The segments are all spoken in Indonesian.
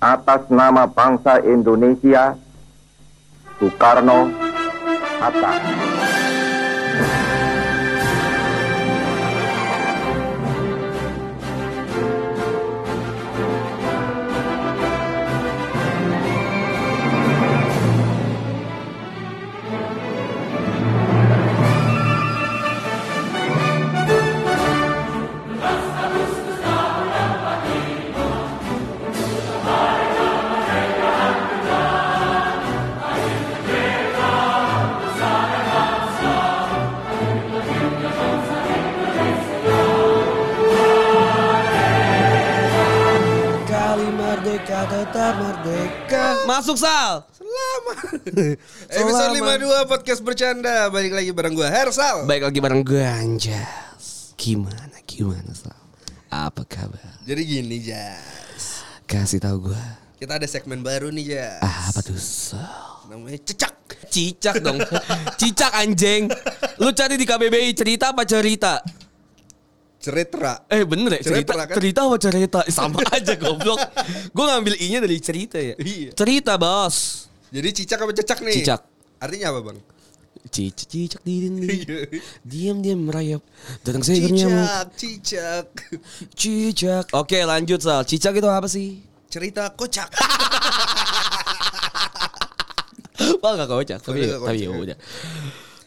atas nama bangsa Indonesia, Soekarno Hatta. Merdeka. Masuk Sal. Selamat. Episode 52 podcast bercanda. Balik lagi bareng gue Hersal. Baik lagi bareng gue Anjas. Gimana gimana Sal? Apa kabar? Jadi gini Jas. Kasih tahu gue. Kita ada segmen baru nih Jas. Ah, apa tuh Sal? Namanya cecak. Cicak dong. Cicak anjing. Lu cari di KBBI cerita apa cerita? Cerita. Eh bener ya cerita Cerita, kan? Cerita apa cerita Sama aja goblok Gue ngambil i nya dari cerita ya Iya. Cerita bos Jadi cicak apa cecak nih? Cicak. Artinya apa bang? Cicak cicak di Iya. Diam diam merayap Datang segernya Cicak, cicak. Cicak Oke lanjut Sal Cicak itu apa sih? Cerita kocak. Wah gak kocak Tapi, tapi ya udah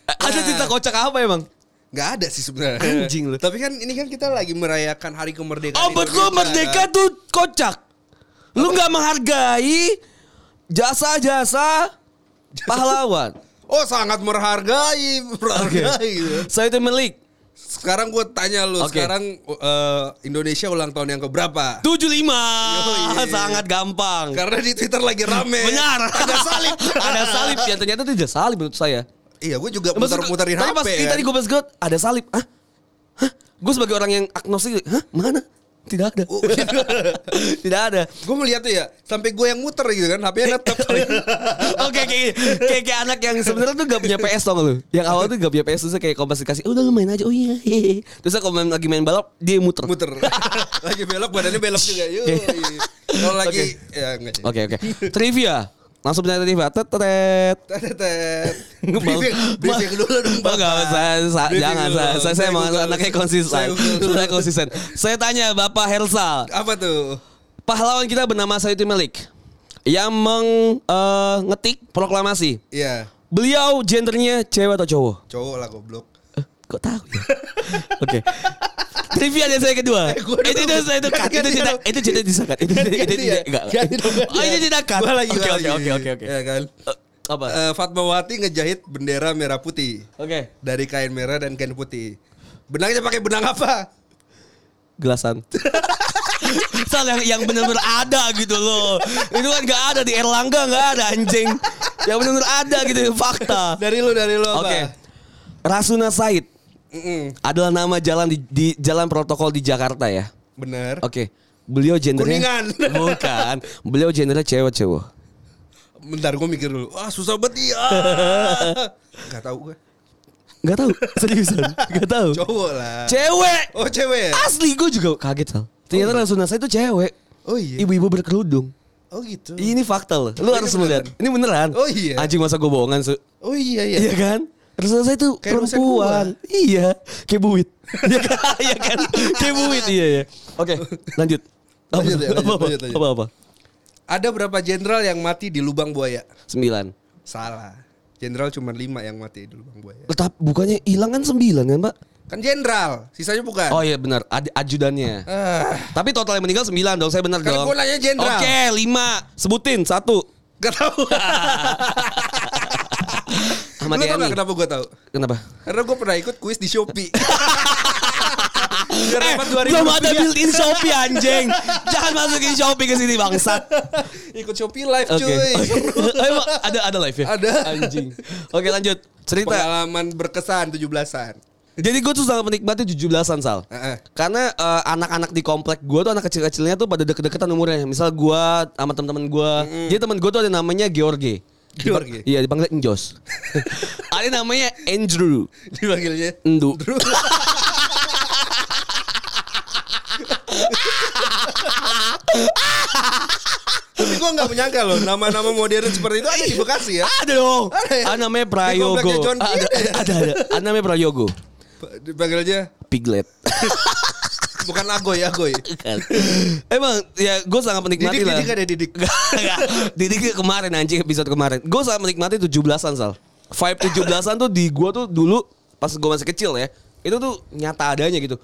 Eh, Ada cerita kocak apa emang? Gak ada sih sebenarnya. Anjing lu. Tapi kan ini kan kita lagi merayakan hari kemerdekaan. Oh betul Indonesia, merdeka kan? tuh kocak Lu gak menghargai Jasa-jasa Pahlawan Oh sangat menghargai, menghargai. gitu. Saya itu milik Sekarang gue tanya lu, Oke. sekarang eh, Indonesia ulang tahun yang keberapa? 75 Yoi. Sangat gampang Karena di Twitter lagi rame. Benar Ada salib. Ada salib ya Ternyata itu tidak salib menurut saya Iya, gue juga muter-muterin tapi HP. pas kan. tadi gue pas gue Ada salib Hah? Hah? Gue sebagai orang yang agnostik Hah? Mana? Tidak ada Oh, gitu. Tidak ada Gue melihat tuh ya, sampai gue yang muter gitu kan, HP-nya netep. Oke kayak, kayak kayak anak yang sebenarnya tuh gak punya PS tau lu Yang awal tuh gak punya PS Terus kayak kompres dikasih Udah lu main aja Oh iya hehehe." Terus kalau main, lagi main balap Dia muter muter. lagi belok, badannya belok juga. Yuk. Kalau lagi, ya enggak sih. Oke oke Trivia Langsung punya trivia Tetet Tetet. Briefing, briefing dulu dong. Enggak, saya, jangan, saya, saya, saya emang anaknya konsisten. Saya konsisten. Saya tanya Bapak Hersal, Apa tuh? pahlawan kita bernama Sayuti Melik yang mengetik proklamasi. Iya, Beliau gendernya cewek atau cowok? cowok lah goblok. Eh, kok tahu ya? Oke. Trivia dari saya kedua. Eh, itu itu itu cut. Itu ganti tidak dong. itu tidak disakat. Itu itu ya? enggak. Oh, itu tidak cut. Gua lagi, Oke oke oke oke oke. Ya kan. Eh, Apa? Eh, Fatmawati ngejahit bendera merah putih Oke. dari kain merah dan kain putih. Benangnya pakai benang apa? gelasan. Sal yang yang benar-benar ada gitu loh. Itu kan nggak ada di Erlangga nggak ada anjing. Yang benar-benar ada gitu fakta. Dari lu, dari lu apa? Oke. Rasuna Said Mm-mm. adalah nama jalan di, di jalan protokol di Jakarta ya. Bener. Oke. Beliau gendernya Kuningan. Bukan. Beliau gendernya cewek cewek. Bentar gue mikir dulu. Wah susah banget ya. Gak tau gue. Gak tahu seriusan. Gak tahu. Cowok lah. Cewek. Oh cewek ya? Asli gue juga kaget sal. Ternyata Rasuna Said itu cewek. Oh iya. Ibu-ibu berkerudung. Oh gitu. Ini fakta loh. Lu Oh, harus beneran? melihat. Ini beneran. Oh, iya. Anjing masa gue bohongan su. Oh iya iya. Iya kan? Rasul saya itu Kayak perempuan. Iya, kayak buit. Iya kan? Iya kan? Kayak buit iya ya. Oke, lanjut. Apa, Lanjut ya, lanjut, apa, lanjut, lanjut. apa, apa? Ada berapa jenderal yang mati di lubang buaya? Sembilan. Salah. Jenderal cuma lima yang mati di lubang buaya. Tetap bukannya hilang kan sembilan kan, Pak? Kan jenderal, sisanya bukan. Oh iya benar, Ad- ajudannya. Ah, Tapi total yang meninggal sembilan dong, saya benar Kan dong. gua nanya jenderal. Oke, lima. Sebutin satu. gak tahu. Ahmad Lu tau Yani. gak kenapa gue tahu? Kenapa? Karena gue pernah ikut kuis di Shopee. Biar Eh, dapat 2000 belum ada rupiah. built-in Shopee anjing. Jangan masukin Shopee ke sini bangsat. Ikut Shopee live Oke. cuy. Oh, emang ada ada live ya? Ada. Anjing. Oke lanjut. Cerita. Pengalaman berkesan 17-an. Jadi gue tuh sangat menikmati 17-an Sal. Heeh. Karena eh, anak-anak di komplek gue tuh anak kecil-kecilnya tuh pada deket-deketan umurnya. Misal gue sama teman-teman gue. Jadi teman gue tuh ada namanya George. George? Iya dipanggil Njos. ada namanya Andrew. Dipanggilnya. Endu. gue nggak menyangka loh nama-nama modern seperti itu ada di Bekasi ya. Ada dong. Ada ya? Ada namanya Prayogo. Ada, ada, ada, ada. Ada namanya Prayogo. Dipanggil aja Piglet. bukan Agoy, Agoy. Emang ya gue sangat menikmati Didik, lah. didik ada didik. Gak, gak. Didik kemarin anjing episode kemarin. Gue sangat menikmati 17-an Sal. Vibe 17-an tuh di gue tuh dulu pas gue masih kecil ya. Itu tuh nyata adanya gitu.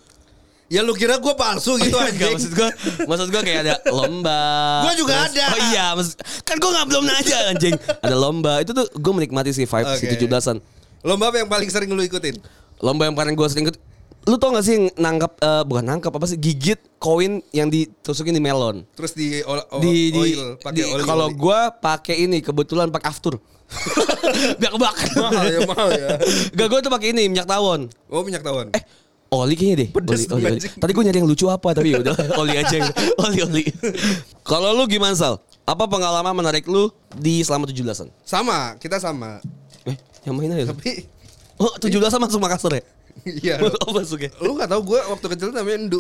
Ya lu kira gue palsu gitu Gak, anjing. maksud gue Maksud gue kayak ada lomba Gua juga ada. Oh iya maksud, Kan gue gak belum nanya anjing Ada lomba Itu tuh gue menikmati sih vibe si Oke. 17-an Lomba apa yang paling sering lu ikutin? Lomba yang paling gue sering ikut Lu tau gak sih yang nangkap eh, Bukan nangkap apa sih Gigit koin yang ditusukin di melon Terus di ol- o- di, di, oil, pakai oli. kalau gue pakai ini kebetulan pakai aftur biar kebakar mahal ya, mahal ya. gak gue tuh pakai ini minyak tawon Oh minyak tawon. eh oli kayaknya deh Pedes oli, oli, oli. tadi gue nyari yang lucu apa tapi ya udah oli aja oli oli kalau lu gimana sal apa pengalaman menarik lu di selama 17-an Sama, kita sama. eh yang mana ya Tapi oh 17-an masuk Makassar ya iya. oh masuk ya lu gak tahu gue waktu kecil namanya Endu.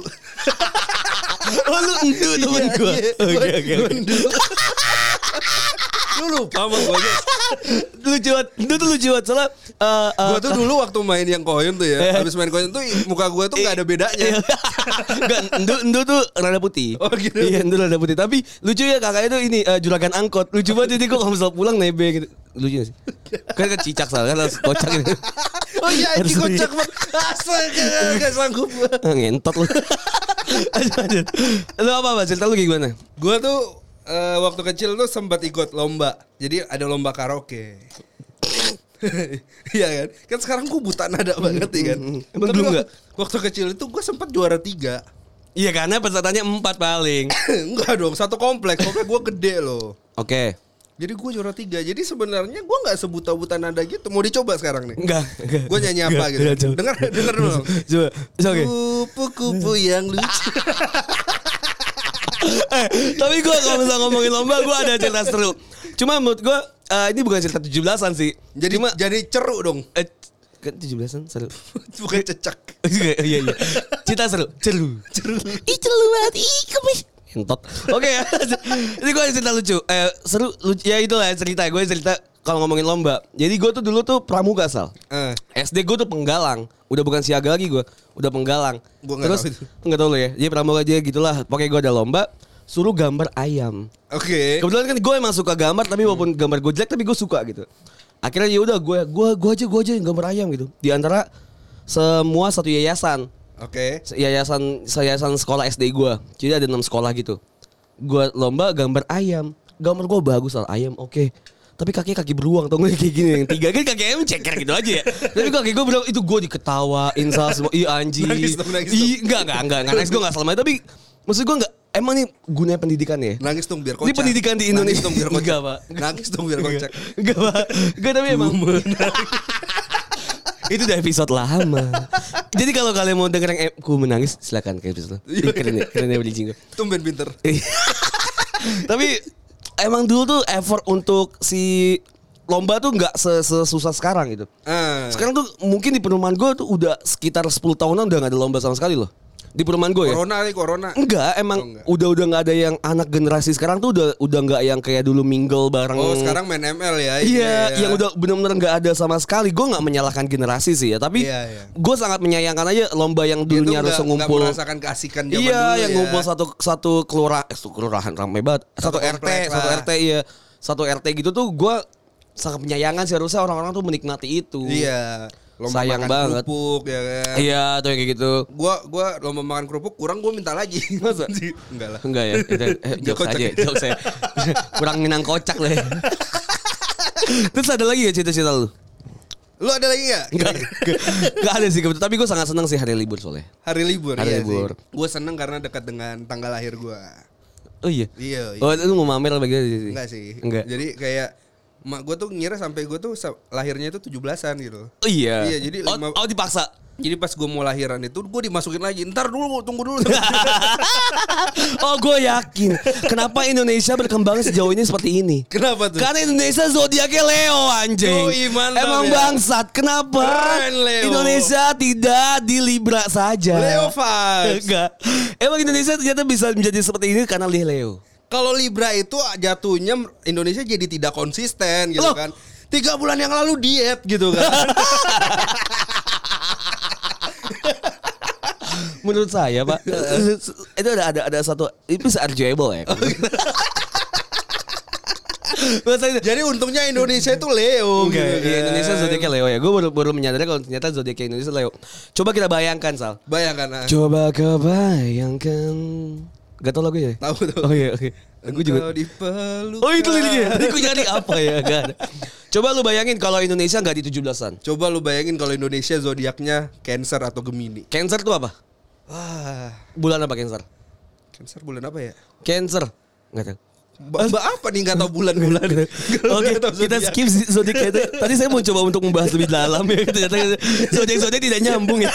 oh lu endu temen Iya, gue iya. oke oke. Endu. lu lupa sama gue aja. lucu banget itu tuh lucu banget soalnya eh, eh, Gue tuh dulu waktu main yang koin tuh Eh. ya. Habis main koin tuh muka gue tuh gak ada bedanya. Enggak, Endu, Endu tuh rada putih. Oh, gitu. Iya, Endu rada putih. Tapi lucu ya kakaknya tuh ini eh, juragan angkot. Lucu banget jadi gue kalau misal pulang nebeng gitu. Lucu gak sih? Kan kan cicak salah kan harus kocak gitu. Oh iya beli. kocak banget. Astaga gak sanggup Ngentot lu. Lanjut, lanjut. Lu apa, Pak? Cerita lu gimana? Gue tuh eh, waktu kecil tuh sempat ikut lomba. Jadi ada lomba karaoke. Iya kan? Kan sekarang gue buta nada banget ya kan. Emang Tapi waktu, waktu kecil itu gue sempat juara tiga. Iya karena pesertanya empat paling. Enggak dong, satu komplek. Komplek gue gede loh. Oke. Jadi gue juara tiga. Jadi sebenarnya gue nggak sebuta-buta nada gitu. Mau dicoba sekarang nih? Enggak. enggak. Gue nyanyi apa Enggak, gitu? enggak. Dengar, dengar dulu. Coba. Oke. Kupu-kupu yang lucu. eh, tapi gue kalau misalnya ngomongin lomba gue ada cerita seru. Cuma menurut gue eh, ini bukan cerita 17-an sih. Jadi Cuma jadi ceruk dong. eh, kan 17-an seru. Bukan cecak. iya iya iya. Cerita seru. Ceru. Ceruk. Ih ceru banget. Ih kemis. Entot. Oke ya. Ini gue ada cerita lucu. Eh seru. Lucu. Ya itulah cerita. Gue cerita kalau ngomongin lomba. Jadi gue tuh dulu tuh pramuka sal. Eh, SD gue tuh penggalang. Udah bukan siaga lagi gue. Udah penggalang. Gua Terus nggak tahu lo ya. Jadi pramuka aja gitulah. Pokoknya gue ada lomba. Suruh gambar ayam. Oke. Kebetulan kan gue emang suka gambar tapi walaupun gambar gue jelek tapi gue suka gitu. Akhirnya ya udah gue gue gue aja gue aja yang gambar ayam gitu. Di antara semua satu yayasan. Oke. Yayasan yayasan sekolah SD gue. Jadi ada enam sekolah gitu. Gue lomba gambar ayam. Gambar gue bagus lah ayam. Oke. Tapi kakinya kaki beruang tau gak kayak gini yang tiga kan kaki ayam ceker gitu aja ya. Tapi kaki gue beruang itu gue diketawain salah semua. Iya anjing. Nangis dong, nangis Ih, enggak enggak enggak enggak nangis gue enggak selama tapi maksud gue enggak emang nih gunanya pendidikan ya? Nangis dong biar kocak. Ini pendidikan di Indonesia. Nangis dong biar kocak. Enggak, Pak. Nangis dong biar kocak. Enggak pak Enggak tapi emang Itu udah episode lama Jadi kalau kalian mau denger yang eh, Ku menangis silakan ke episode Keren ya Keren ya bridging gue Tumben pinter. Tapi Emang dulu tuh effort untuk si Lomba tuh nggak se- sesusah sekarang gitu Ah. Sekarang tuh mungkin di perumahan gue tuh udah sekitar 10 tahunan udah gak ada lomba sama sekali loh Di perumahan gue ya Corona nih corona. Enggak, emang Oh, enggak. udah udah nggak ada yang anak generasi sekarang tuh udah udah nggak yang kayak dulu mingle bareng. Oh sekarang main ML ya. Iya, ya. yang udah benar-benar nggak ada sama sekali. Gue nggak menyalahkan generasi sih ya, tapi Iya, iya. gue sangat menyayangkan aja lomba yang dulunya harus ngumpul. nggak merasakan keasikan zaman Iya, dulu yang ya. ngumpul satu satu kelurahan, eh, satu kelurahan ramai banget. Satu, Satu RT, komplek satu lah. RT iya, satu RT gitu tuh gue sangat menyayangkan sih harusnya orang-orang tuh menikmati itu. Iya. Lomba Sayang makan banget. kerupuk ya kan. Iya, tuh yang kayak gitu. Gua gua lomba makan kerupuk kurang gua minta lagi. Masa? Enggak lah. Enggak ya, itu eh, jokes Kocak aja, ya. jokes saya. Kurang minang kocak lah ya. Terus ada lagi ya cita-cita lu? Lu ada lagi gak? Enggak, enggak ada sih kebetulan. Tapi gue sangat senang sih hari libur soalnya. Hari libur Hari iya libur. Gue seneng karena dekat dengan tanggal lahir gua. Oh iya. Iya, iya. Oh lu mau mamer apa gitu? Enggak sih. Enggak. Jadi kayak mak gue tuh ngira sampai gue tuh lahirnya itu 17-an gitu. Oh iya. Iya, jadi oh, lima- oh dipaksa. Jadi pas gue mau lahiran itu gue dimasukin lagi. Ntar dulu tunggu dulu. oh gue yakin. Kenapa Indonesia berkembang sejauh ini seperti ini? Kenapa tuh? Karena Indonesia zodiaknya Leo anjing. Yoi, mantap Emang ya. bangsat. Kenapa? Keren, Leo. Indonesia tidak di Libra saja. Leo. Enggak. Emang Indonesia ternyata bisa menjadi seperti ini karena Leo. Kalau Libra itu jatuhnya Indonesia jadi tidak konsisten gitu Loh. kan. Tiga bulan yang lalu diet gitu kan. Menurut saya pak itu ada ada ada satu itu bisa arguable ya. Maksudnya jadi untungnya Indonesia itu Leo Enggak, gitu iya, kan. Indonesia zodiaknya Leo ya. Gue baru baru menyadari kalau ternyata zodiaknya Indonesia Leo. Coba kita bayangkan Sal. Bayangkan ah. Coba kau bayangkan. Gak tau lagu ya? Tahu tuh. Oh iya, oke. Gue juga. Dipeluk. Oh itu liriknya. Tadi gue nyari apa ya? Gak ada. Coba lu bayangin kalau Indonesia nggak di 17-an. Coba lu bayangin kalau Indonesia zodiaknya Cancer atau Gemini. Cancer tuh apa? Wah, Bulan apa Cancer? Cancer bulan apa ya? Cancer. Nggak tahu. Mbak apa nih nggak tahu bulan-bulan? Oke, kita skip zodiak itu. Tadi saya mau coba untuk membahas lebih dalam ya. Ternyata zodiak-zodiak tidak nyambung ya.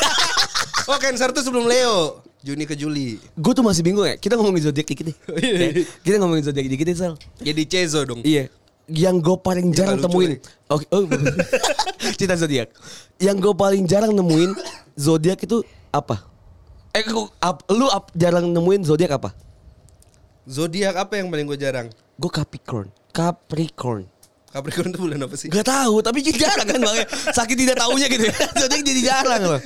Oh Cancer tuh sebelum Leo. Juni ke Juli. Gue tuh masih bingung ya. Kita ngomongin zodiak dikit nih. Ya, Kita ngomongin zodiak dikit nih, Sal. Jadi Cezo dong. Iya. Yang gue paling jarang temuin. Oke, oh, cerita zodiak. Yang gue paling jarang nemuin zodiak itu apa? Eh, ap- lu ap- jarang nemuin zodiak apa? Zodiak apa yang paling gue jarang? Gue Capricorn. Capricorn. Capricorn itu bulan apa sih? Gak tahu, tapi jarang kan makanya sakit tidak tahunya gitu ya. Zodiak jadi jarang loh.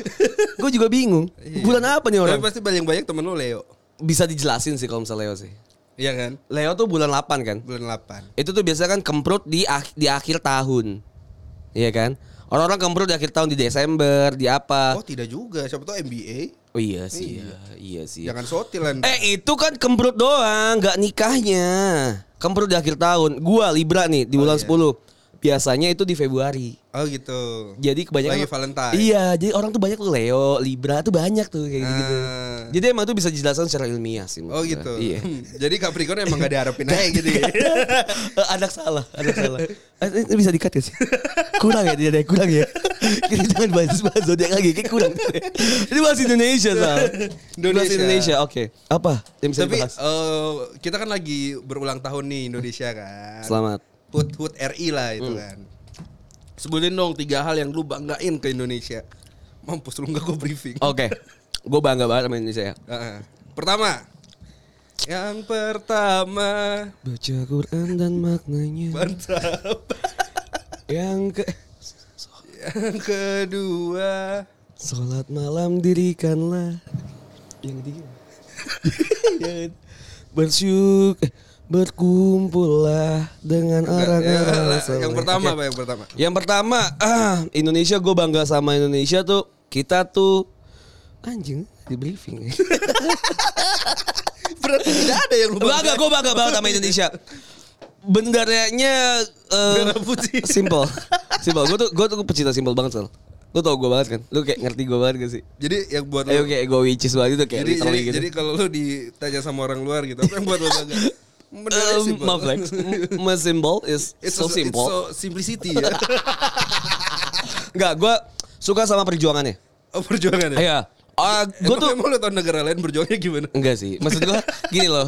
Gue juga bingung. Bulan apa nih orang? Tapi pasti paling banyak temen lu Leo. Bisa dijelasin sih kalau misalnya Leo sih. Iya kan? Leo tuh bulan 8 kan? Bulan 8. Itu tuh biasanya kan kemprut di ak- di akhir tahun. Iya kan? Orang-orang kemprut di akhir tahun di Desember, di apa? Oh tidak juga. Siapa tahu NBA. Oh iya sih, iya, iya sih. Jangan sotil Anda. Eh itu kan kemprut doang, nggak nikahnya. Kemprut di akhir tahun. Gua Libra nih di bulan iya. 10. Biasanya itu di Februari. Oh gitu. Jadi kebanyakan Lagi Valentine. Iya, jadi orang tuh banyak tuh Leo, Libra tuh banyak tuh kayak gitu. Ah. Jadi emang tuh bisa dijelaskan secara ilmiah sih. Oh gitu. Iya. Jadi Capricorn emang gak diharapin aja gitu ya. Eh, ada salah, ada salah. Eh, Ini bisa dikat ya sih? Kurang ya, ada kurang ya. Kita jangan bahas bahas zodiak lagi, kayak kurang. Ini bahas Indonesia, Sal. Indonesia. Bahas Indonesia, oke. Apa yang bisa Tapi dibahas? eh, kita kan lagi berulang tahun nih Indonesia kan. Selamat. Hut Hut RI lah itu kan. Sebutin dong tiga hal yang lu banggain ke Indonesia. Mampus lu nggak gue briefing. Oke. Gue bangga banget sama Indonesia ya. Pertama, yang pertama Baca Quran dan maknanya. mantap. Yang ke Yang kedua, Salat malam dirikanlah. Yang ketiga. Bersyuk eh, berkumpullah dengan orang-orang Ya, yang pertama Oke. apa yang pertama? Yang pertama, ah, Indonesia gue bangga sama Indonesia tuh kita tuh anjing di briefing. Berarti tidak ada yang lu bangga, gue bangga banget sama Indonesia. Benderanya eh, Merah putih. simple, simple. Gue tuh gue tuh pecinta simple banget soal. Lu tau gue banget kan? Lu kayak ngerti gue banget gak sih? Jadi yang buat Ayo lu kayak gue which is banget itu kayak jadi, jadi, gitu. jadi kalau lu ditanya sama orang luar gitu, apa yang buat lu bangga? Bener Um, simple. maaf Lex, my symbol is It's so so, simple. It's so simplicity ya. Enggak, gue suka sama perjuangannya. oh perjuangan ya? Iya. Ah, gue tuh emang lu tau negara lain berjuangnya gimana? enggak sih. Maksud gue gini loh.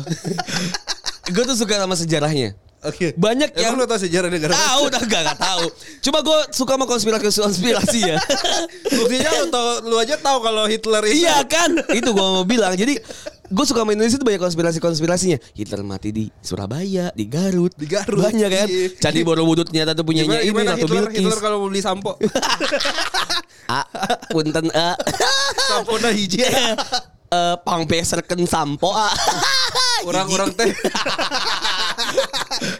gue tuh suka sama sejarahnya. Oke. Banyak Emang yang lu tau sejarah negara tahu udah enggak enggak tahu. Cuma gue suka sama konspirasi konspirasi ya. Buktinya lu tau, lu aja tahu kalau Hitler itu iya kan? Itu gue mau bilang. Jadi gue suka sama Indonesia tuh banyak konspirasi konspirasinya. Hitler mati di Surabaya, di Garut, Di Garut, banyak kan. iya. Candi Borobudur ternyata tuh punyanya Gimana, ini gimana Ratu Hitler. Hitler kalau mau beli sampo? Ah, punten ah. sampo na hiji. Eh, pang peserken sampo ah. Orang-orang teh.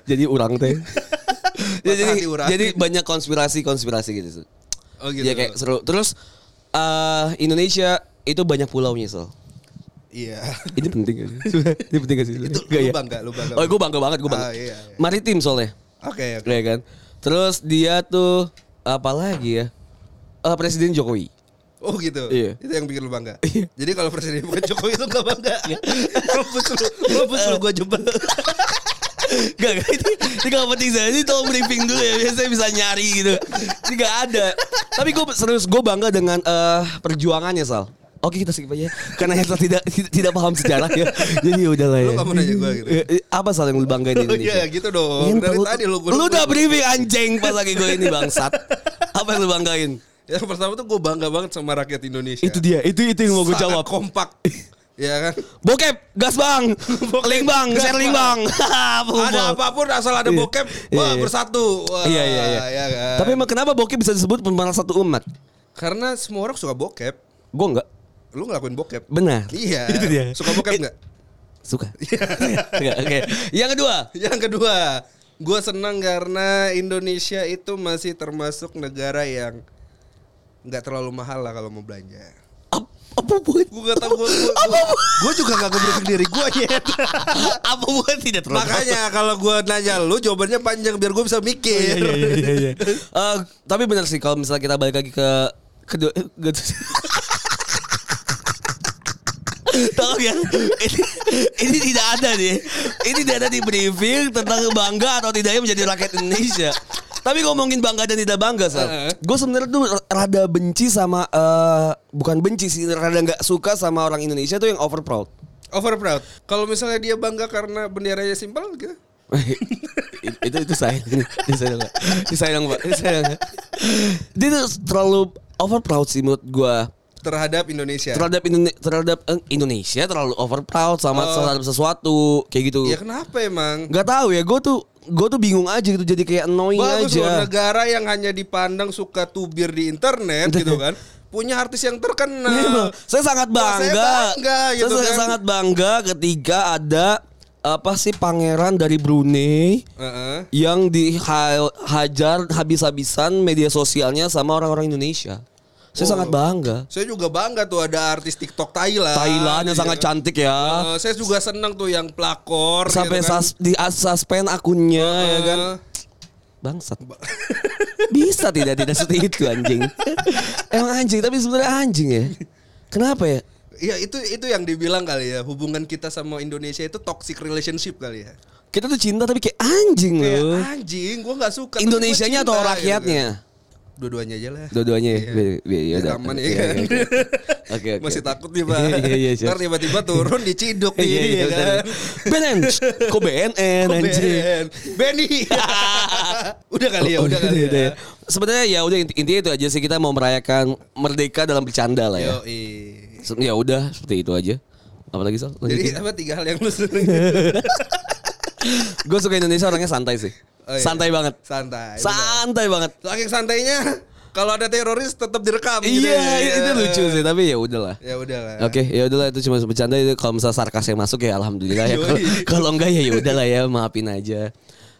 Jadi orang teh. Ya, jadi, urang. jadi banyak konspirasi-konspirasi gitu. Oh gitu. Ya kayak seru. Terus eh Indonesia itu banyak pulaunya so. Iya. Ini penting gak sih? Ini penting gak sih? Itu Nggak lu ya? bangga, lu bangga. Oh gue bangga banget, gue bangga. Ah, iya, iya. Maritim soalnya. Oke, oke. Ya kan? Terus dia tuh apa lagi ya? Eh, Presiden Jokowi. Oh gitu. Iya. Itu yang bikin lu bangga. Iya. Jadi kalau presiden bukan Jokowi itu gak bangga. Mampus lu, mampus lu gua jebak. Gak, gak, ini, ini gak penting saya Ini tolong briefing dulu ya Biasanya bisa nyari gitu Ini gak ada Tapi gue serius Gue bangga dengan eh, Perjuangannya Sal Oke kita skip aja Karena Hersal tidak, tidak tidak paham sejarah ya Jadi udah lah ya Lu gak mau nanya gua gitu? Eh, eh, Apa Sal yang lu banggain di Oh Indonesia? iya gitu dong. Yang Dari perlu- tadi lu Lu udah briefing anjing Pas lagi gue ini bangsat Apa yang lu banggain? Yang pertama tuh gue bangga banget sama rakyat Indonesia. Itu dia Itu itu yang mau gue jawab kompak. Ya kan? Bokep, gas bang, link bang, gas, share link bang. Apa Ada apa pun asal ada Iya. bokep, wah Iya. bersatu. Wah, Iya iya iya. ya kan? Tapi emang kenapa bokep bisa disebut pemersatu satu umat? karena semua orang suka bokep. Gue enggak. Lu ngelakuin bokep. Benar. Iya. Itu dia. Suka bokep Eh, nggak? Suka. Enggak, Oke. Yang kedua. Yang kedua, gue senang karena Indonesia itu masih termasuk negara yang nggak terlalu mahal lah kalau mau belanja. Ap- Apa buat? Gue gak tau gue gue juga gak ngebriefing diri gue nyet. Apa buat tidak terlalu? Makanya kalau gue nanya lu jawabannya panjang biar gue bisa mikir. Iya iya iya. iya. Eh, tapi benar sih kalau misalnya kita balik lagi ke kedua Tahu ya, ini, ini tidak ada nih. Ini tidak ada di briefing tentang bangga atau tidaknya menjadi rakyat Indonesia. Tapi ngomongin bangga dan tidak bangga, Sal. Gue sebenarnya tuh rada benci sama eh, bukan benci sih, rada nggak suka sama orang Indonesia tuh yang over proud. Over proud. Kalau misalnya dia bangga karena benderanya simpel gitu. itu itu sayang itu Pak. itu sayang pak itu sayang dia tuh terlalu over proud sih menurut gua terhadap Indonesia. terhadap Indone- terhadap eh, Indonesia terlalu over proud sama Oh. terhadap sesuatu kayak gitu ya kenapa emang? nggak tahu ya gue tuh gue tuh bingung aja gitu jadi kayak annoying Bagus aja negara yang hanya dipandang suka tubir di internet gitu kan. Punya artis yang terkenal. Memang. saya sangat Wah, saya bangga bangga gitu saya kan. sangat bangga ketika ada apa sih pangeran dari Brunei Heeh. yang dihajar habis-habisan media sosialnya sama orang-orang Indonesia. Saya Oh. sangat bangga. Saya juga bangga tuh ada artis TikTok Thailand. Thailand yang Iya. sangat cantik ya. Eh, saya juga senang tuh yang pelakor Sampai gitu kan. sus- di suspend akunnya ya kan. Eh, Bangsat. Bisa tidak tidak seperti itu anjing. Emang anjing tapi sebenarnya anjing ya. Kenapa ya? Iya itu itu yang dibilang kali ya hubungan kita sama Indonesia itu toxic relationship kali ya. Kita tuh cinta tapi kayak anjing Kayak loh. anjing, gua nggak suka. Indonesianya cinta, atau gitu rakyatnya? kan. Dua-duanya aja lah. Dua-duanya ya. Iya. Ya aman ya Iya, kan. iya, iya. Oke oke. Masih takut nih pak. Iya, iya, siap. Ntar tiba-tiba turun diciduk nih Iya, iya, ya kan. BNN. Kok BNN? Ben? Benny. udah kali ya, Oh, udah kali udah, ya. ya. Sebenarnya ya udah inti- intinya itu aja sih kita mau merayakan merdeka dalam bercanda lah ya. Ya udah seperti itu aja. Apalagi Sal? Jadi apa tiga hal yang lu sering Gue suka Indonesia orangnya santai sih. Oh, iya. Santai banget. santai. Santai banget. Saking santainya kalau ada teroris tetap direkam gitu Iya, ya. itu lucu sih, tapi ya udahlah. Ya udahlah. Oke, ya udahlah itu cuma bercanda itu kalau misalnya sarkas yang masuk ya alhamdulillah ya. Kalau enggak ya ya udahlah ya, maafin aja.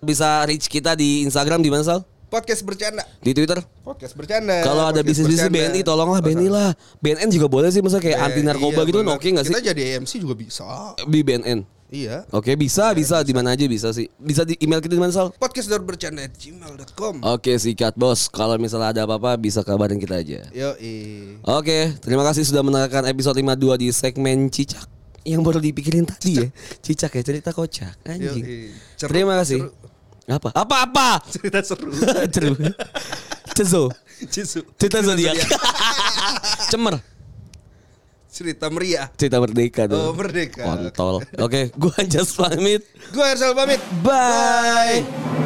Bisa reach kita di Instagram di mana Sal? Podcast bercanda. Di Twitter. Podcast bercanda. Kalau ada bisnis-bisnis. BNI tolonglah BNI lah. BNN juga boleh sih masa kayak anti narkoba iya, gitu kan oke nggak sih? Kita jadi MC juga bisa. Di BNN. Iya. Oke, bisa, bisa di mana aja bisa sih. Bisa di email kita di mana Sal? Podcast bercanda gmail.com. Oke, sikat bos. Kalau misalnya ada apa-apa bisa kabarin kita aja. Yo Oke, terima kasih sudah mendengarkan episode 52 di segmen Cicak yang baru dipikirin tadi ya. Cicak ya cerita kocak anjing. Yoi. Terima kasih. ceru. Apa? Apa apa? Cerita seru. Ceru. Cezo. Cisu. Cerita zodiak. Cemer. Cerita meriah. Cerita merdeka tuh. Oh, merdeka. Kontol. Oke, gua Anjas pamit. Gue Hersal pamit. Bye.